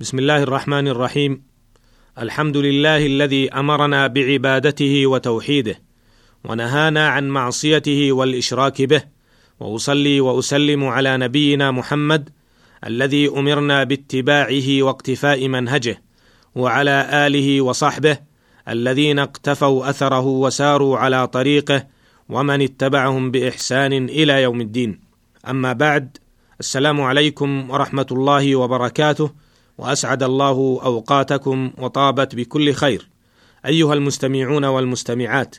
بسم الله الرحمن الرحيم. الحمد لله الذي أمرنا بعبادته وتوحيده ونهانا عن معصيته والإشراك به وأصلي وأسلم على نبينا محمد الذي أمرنا باتباعه واقتفاء منهجه وعلى آله وصحبه الذين اقتفوا أثره وساروا على طريقه ومن اتبعهم بإحسان إلى يوم الدين. أما بعد السلام عليكم ورحمة الله وبركاته. وأسعد الله أوقاتكم وطابت بكل خير. أيها المستمعون والمستمعات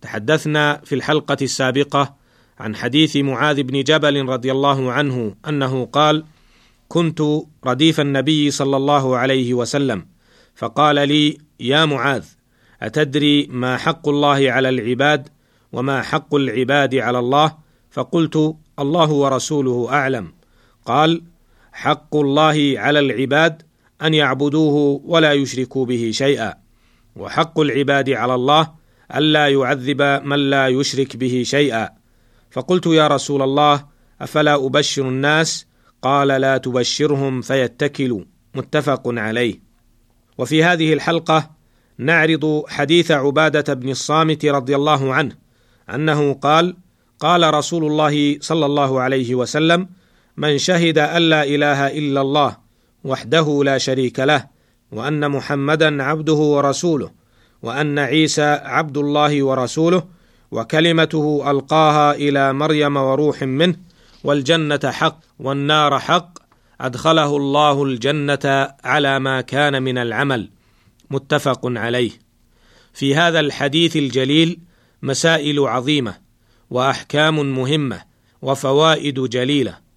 تحدثنا في الحلقة السابقة عن حديث معاذ بن جبل رضي الله عنه أنه قال كنت رديف النبي صلى الله عليه وسلم فقال لي يا معاذ أتدري ما حق الله على العباد وما حق العباد على الله؟ فقلت الله ورسوله أعلم. قال حق الله على العباد أن يعبدوه ولا يشركوا به شيئا. وحق العباد على الله الا يعذب من لا يشرك به شيئا. فقلت يا رسول الله أفلا أبشر الناس؟ قال لا تبشرهم فيتكلوا. متفق عليه. وفي هذه الحلقة نعرض حديث عبادة بن الصامت رضي الله عنه أنه قال قال رسول الله صلى الله عليه وسلم من شهد أن لا إله إلا الله وحده لا شريك له وأن محمدا عبده ورسوله وأن عيسى عبد الله ورسوله وكلمته ألقاها إلى مريم وروح منه والجنة حق والنار حق أدخله الله الجنة على ما كان من العمل. متفق عليه. في هذا الحديث الجليل مسائل عظيمة وأحكام مهمة وفوائد جليلة.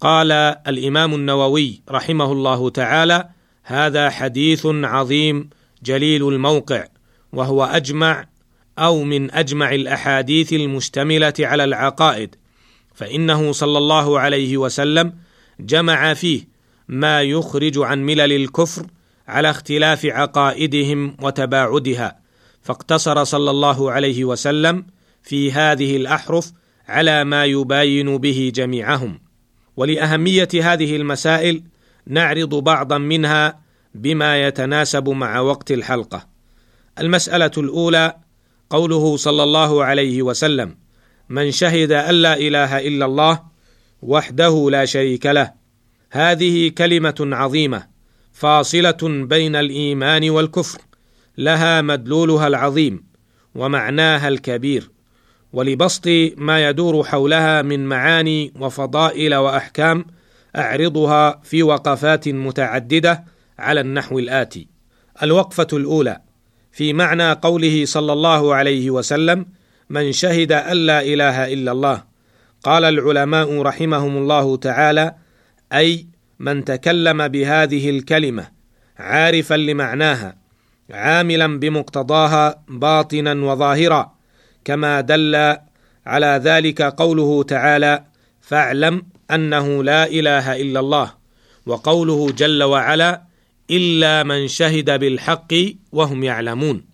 قال الإمام النووي رحمه الله تعالى هذا حديث عظيم جليل الموقع وهو أجمع أو من أجمع الأحاديث المشتملة على العقائد فإنه صلى الله عليه وسلم جمع فيه ما يخرج عن ملل الكفر على اختلاف عقائدهم وتباعدها فاقتصر صلى الله عليه وسلم في هذه الأحرف على ما يباين به جميعهم. ولأهمية هذه المسائل نعرض بعضا منها بما يتناسب مع وقت الحلقة. المسألة الأولى قوله صلى الله عليه وسلم من شهد أن لا إله إلا الله وحده لا شريك له هذه كلمة عظيمة فاصلة بين الإيمان والكفر لها مدلولها العظيم ومعناها الكبير. ولبسط ما يدور حولها من معاني وفضائل وأحكام أعرضها في وقفات متعددة على النحو الآتي. الوقفة الأولى في معنى قوله صلى الله عليه وسلم من شهد أن لا إله إلا الله قال العلماء رحمهم الله تعالى أي من تكلم بهذه الكلمة عارفا لمعناها عاملا بمقتضاها باطنا وظاهرا كما دل على ذلك قوله تعالى فاعلم أنه لا إله إلا الله وقوله جل وعلا إلا من شهد بالحق وهم يعلمون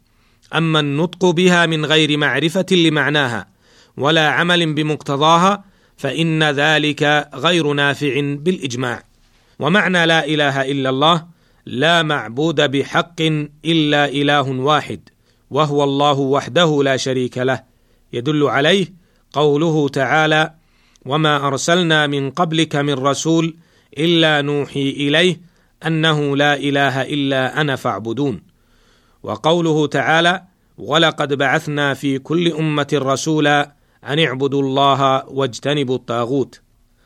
أما النطق بها من غير معرفة لمعناها ولا عمل بمقتضاها فإن ذلك غير نافع بالإجماع. ومعنى لا إله إلا الله لا معبود بحق إلا إله واحد وهو الله وحده لا شريك له. يدل عليه قوله تعالى وما أرسلنا من قبلك من رسول إلا نوحي إليه أنه لا إله إلا أنا فاعبدون وقوله تعالى ولقد بعثنا في كل أمة رسولا أن اعبدوا الله واجتنبوا الطاغوت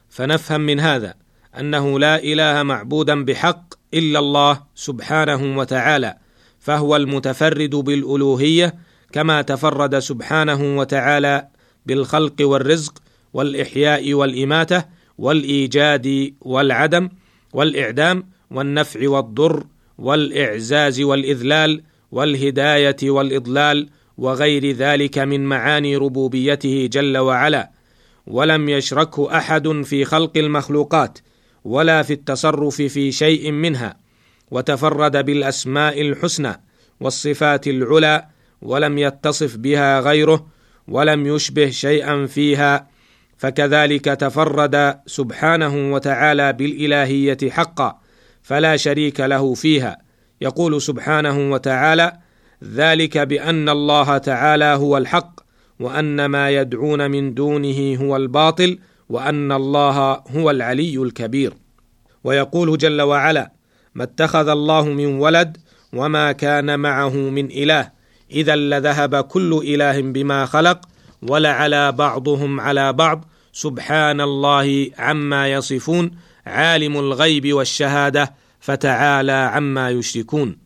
فنفهم من هذا أنه لا إله معبودا بحق إلا الله سبحانه وتعالى. فهو المتفرد بالألوهية كما تفرد سبحانه وتعالى بالخلق والرزق والإحياء والإماتة والإيجاد والعدم والإعدام والنفع والضر والإعزاز والإذلال والهداية والإضلال وغير ذلك من معاني ربوبيته جل وعلا. ولم يشركه أحد في خلق المخلوقات ولا في التصرف في شيء منها. وتفرد بالأسماء الحسنى والصفات العلى ولم يتصف بها غيره ولم يشبه شيئا فيها فكذلك تفرد سبحانه وتعالى بالإلهية حقا فلا شريك له فيها. يقول سبحانه وتعالى ذلك بأن الله تعالى هو الحق وأن ما يدعون من دونه هو الباطل وأن الله هو العلي الكبير ويقول جل وعلا ما اتخذ الله من ولد وما كان معه من إله. إذا لذهب كل إله بما خلق ولعلى بعضهم على بعض. سبحان الله عما يصفون. عالم الغيب والشهادة فتعالى عما يشركون.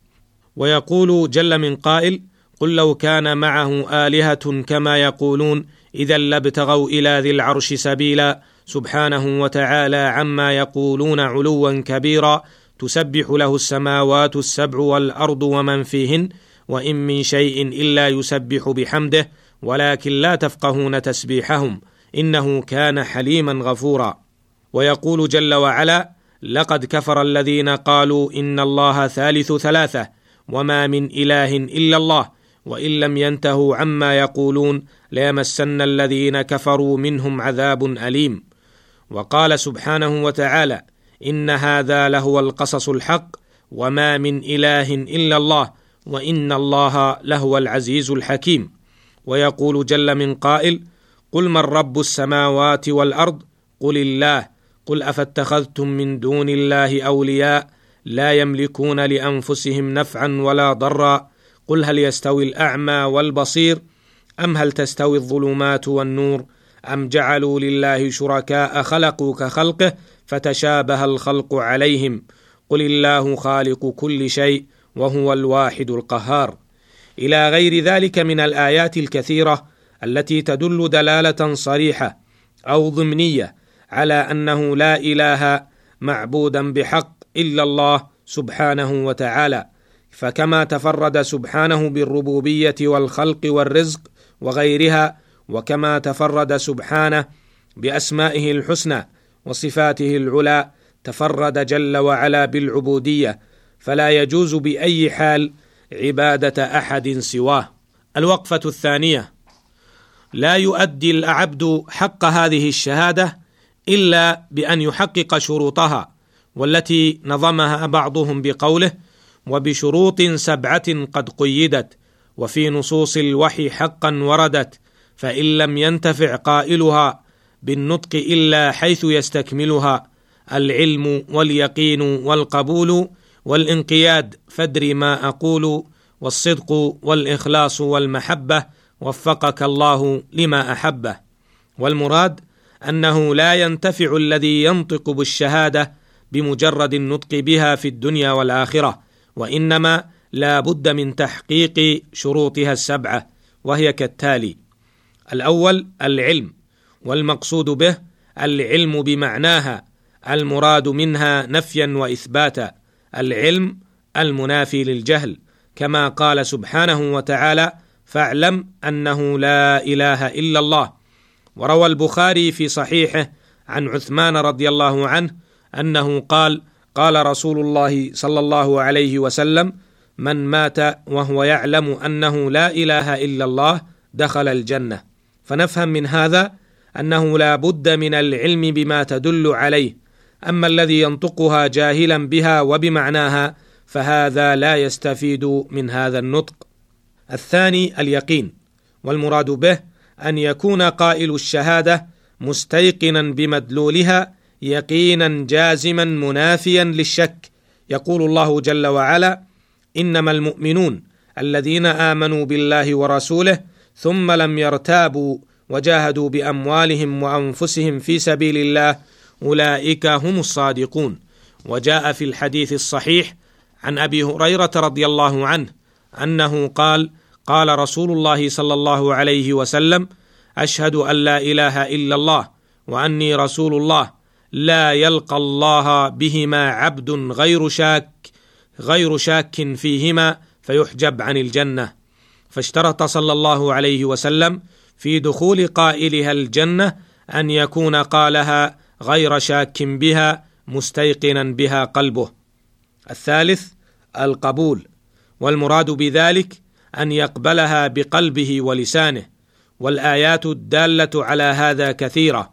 ويقول جل من قائل قل لو كان معه آلهة كما يقولون إذا لابتغوا إلى ذي العرش سبيلا. سبحانه وتعالى عما يقولون علوا كبيرا. تسبح له السماوات السبع والأرض ومن فيهن وإن من شيء إلا يسبح بحمده ولكن لا تفقهون تسبيحهم إنه كان حليما غفورا. ويقول جل وعلا لقد كفر الذين قالوا إن الله ثالث ثلاثة وما من إله إلا الله وإن لم ينتهوا عما يقولون ليمسن الذين كفروا منهم عذاب أليم. وقال سبحانه وتعالى إن هذا لهو القصص الحق وما من إله إلا الله وإن الله لهو العزيز الحكيم. ويقول جل من قائل قل من رب السماوات والأرض؟ قل الله. قل أفاتخذتم من دون الله أولياء؟ لا يملكون لأنفسهم نفعا ولا ضرا. قل هل يستوي الأعمى والبصير؟ أم هل تستوي الظلمات والنور؟ أم جعلوا لله شركاء خلقوا كخلقه؟ فتشابه الخلق عليهم. قل الله خالق كل شيء وهو الواحد القهار. إلى غير ذلك من الآيات الكثيرة التي تدل دلالة صريحة أو ضمنية على أنه لا إله معبودا بحق إلا الله سبحانه وتعالى. فكما تفرد سبحانه بالربوبية والخلق والرزق وغيرها وكما تفرد سبحانه بأسمائه الحسنى وصفاته العلى تفرد جل وعلا بالعبودية فلا يجوز بأي حال عبادة أحد سواه. الوقفة الثانية لا يؤدي العبد حق هذه الشهادة إلا بأن يحقق شروطها والتي نظمها بعضهم بقوله وبشروط سبعة قد قيدت وفي نصوص الوحي حقا وردت فإن لم ينتفع قائلها بالنطق إلا حيث يستكملها العلم واليقين والقبول والانقياد. فدر ما أقول والصدق والإخلاص والمحبة وفقك الله لما أحبه. والمراد أنه لا ينتفع الذي ينطق بالشهادة بمجرد النطق بها في الدنيا والآخرة وإنما لا بد من تحقيق شروطها السبعة وهي كالتالي الأول العلم. والمقصود به العلم بمعناها المراد منها نفيا وإثباتا العلم المنافي للجهل كما قال سبحانه وتعالى فاعلم أنه لا إله إلا الله وروى البخاري في صحيحه عن عثمان رضي الله عنه أنه قال قال رسول الله صلى الله عليه وسلم من مات وهو يعلم أنه لا إله إلا الله دخل الجنة فنفهم من هذا أنه لا بد من العلم بما تدل عليه. أما الذي ينطقها جاهلا بها وبمعناها فهذا لا يستفيد من هذا النطق. الثاني اليقين والمراد به أن يكون قائل الشهادة مستيقنا بمدلولها يقينا جازما منافيا للشك. يقول الله جل وعلا إنما المؤمنون الذين آمنوا بالله ورسوله ثم لم يرتابوا وجاهدوا بأموالهم وأنفسهم في سبيل الله أولئك هم الصادقون. وجاء في الحديث الصحيح عن أبي هريرة رضي الله عنه أنه قال قال رسول الله صلى الله عليه وسلم أشهد أن لا إله إلا الله وأني رسول الله لا يلقى الله بهما عبد غير شاك غير شاك فيهما فيحجب عن الجنة. فاشترط صلى الله عليه وسلم في دخول قائلها الجنة أن يكون قالها غير شاك بها مستيقنا بها قلبه. الثالث القبول. والمراد بذلك أن يقبلها بقلبه ولسانه. والآيات الدالة على هذا كثيرة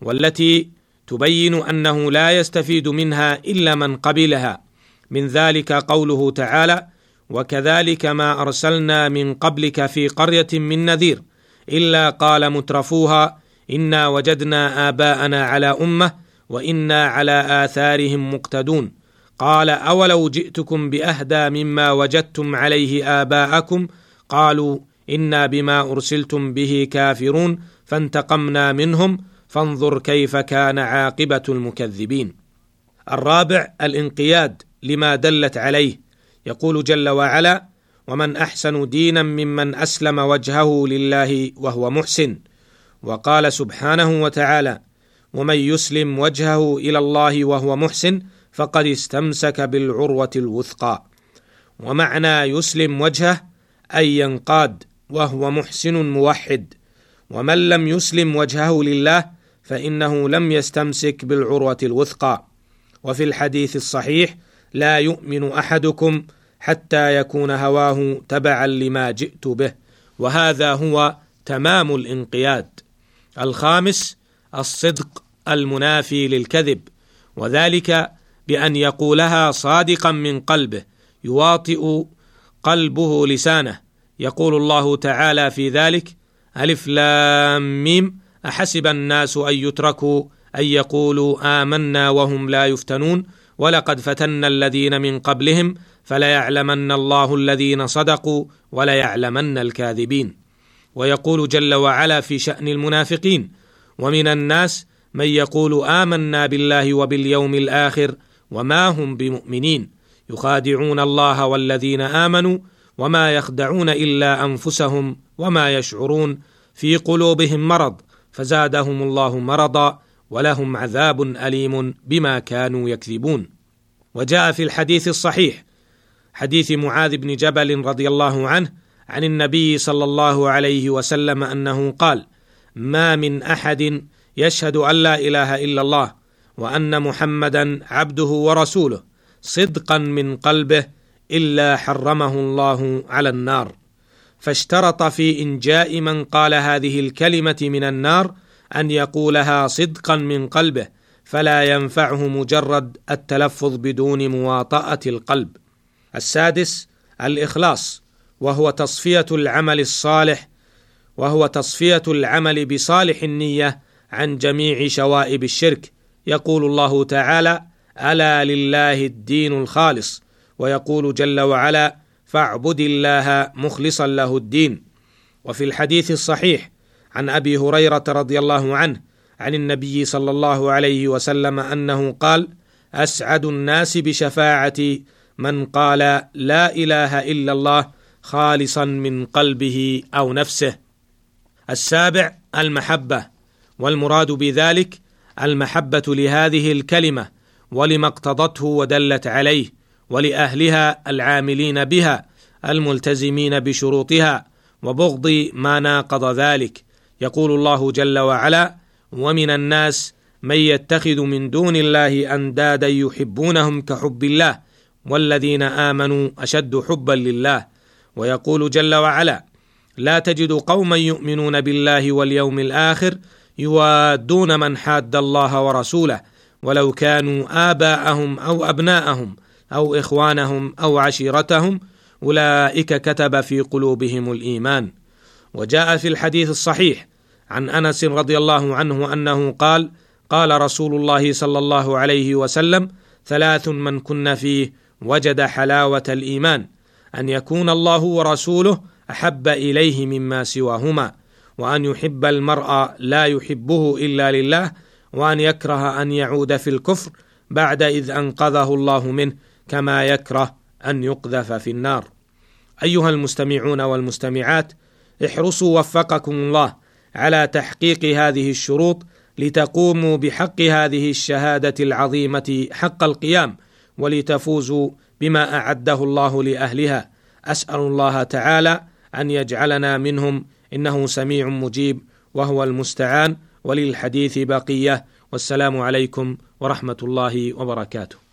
والتي تبين أنه لا يستفيد منها إلا من قبلها. من ذلك قوله تعالى وكذلك ما أرسلنا من قبلك في قرية من نذير إلا قال مترفوها إنا وجدنا آباءنا على أمة وإنا على آثارهم مقتدون. قال أولو جئتكم بأهدى مما وجدتم عليه آباءكم؟ قالوا إنا بما أرسلتم به كافرون فانتقمنا منهم فانظر كيف كان عاقبة المكذبين. الرابع الانقياد لما دلت عليه. يقول جل وعلا ومن أحسن دينا ممن أسلم وجهه لله وهو محسن. وقال سبحانه وتعالى ومن يسلم وجهه إلى الله وهو محسن فقد استمسك بالعروة الوثقى ومعنى يسلم وجهه أي ينقاد وهو محسن موحد ومن لم يسلم وجهه لله فإنه لم يستمسك بالعروة الوثقى. وفي الحديث الصحيح لا يؤمن أحدكم حتى يكون هواه تبعا لما جئت به. وهذا هو تمام الانقياد. الخامس الصدق المنافي للكذب. وذلك بأن يقولها صادقا من قلبه يواطئ قلبه لسانه. يقول الله تعالى في ذلك ألف لام ميم أحسب الناس أن يتركوا أن يقولوا آمنا وهم لا يفتنون. ولقد فتنا الذين من قبلهم فليعلمن الله الذين صدقوا وليعلمن الكاذبين. ويقول جل وعلا في شأن المنافقين ومن الناس من يقول آمنا بالله وباليوم الآخر وما هم بمؤمنين. يخادعون الله والذين آمنوا وما يخدعون إلا أنفسهم وما يشعرون. في قلوبهم مرض فزادهم الله مرضا ولهم عذاب أليم بما كانوا يكذبون. وجاء في الحديث الصحيح حديث معاذ بن جبل رضي الله عنه عن النبي صلى الله عليه وسلم أنه قال ما من أحد يشهد أن لا إله إلا الله وأن محمدا عبده ورسوله صدقا من قلبه إلا حرمه الله على النار فاشترط في إنجاء من قال هذه الكلمة من النار أن يقولها صدقا من قلبه فلا ينفعه مجرد التلفظ بدون مواطأة القلب. السادس الإخلاص وهو تصفية العمل الصالح وهو تصفية العمل بصالح النية عن جميع شوائب الشرك. يقول الله تعالى ألا لله الدين الخالص ويقول جل وعلا فاعبد الله مخلصا له الدين وفي الحديث الصحيح عن أبي هريرة رضي الله عنه عن النبي صلى الله عليه وسلم أنه قال أسعد الناس بشفاعتي من قال لا إله إلا الله خالصا من قلبه أو نفسه. السابع المحبة والمراد بذلك المحبة لهذه الكلمة ولما اقتضته ودلت عليه ولأهلها العاملين بها الملتزمين بشروطها وبغض ما ناقض ذلك. يقول الله جل وعلا ومن الناس من يتخذ من دون الله أندادا يحبونهم كحب الله والذين آمنوا أشد حبا لله. ويقول جل وعلا لا تجد قوما يؤمنون بالله واليوم الآخر يوادون من حاد الله ورسوله ولو كانوا آباءهم أو أبناءهم أو إخوانهم أو عشيرتهم أولئك كتب في قلوبهم الإيمان. وجاء في الحديث الصحيح عن أنس رضي الله عنه أنه قال قال رسول الله صلى الله عليه وسلم ثلاث من كن فيه وجد حلاوة الإيمان أن يكون الله ورسوله أحب إليه مما سواهما وأن يحب المرء لا يحبه إلا لله وأن يكره أن يعود في الكفر بعد إذ أنقذه الله منه كما يكره أن يقذف في النار. أيها المستمعون والمستمعات احرصوا وفقكم الله على تحقيق هذه الشروط لتقوموا بحق هذه الشهادة العظيمة حق القيام. ولتفوزوا بما أعده الله لأهلها. أسأل الله تعالى أن يجعلنا منهم. إنه سميع مجيب وهو المستعان. وللحديث بقية. والسلام عليكم ورحمة الله وبركاته.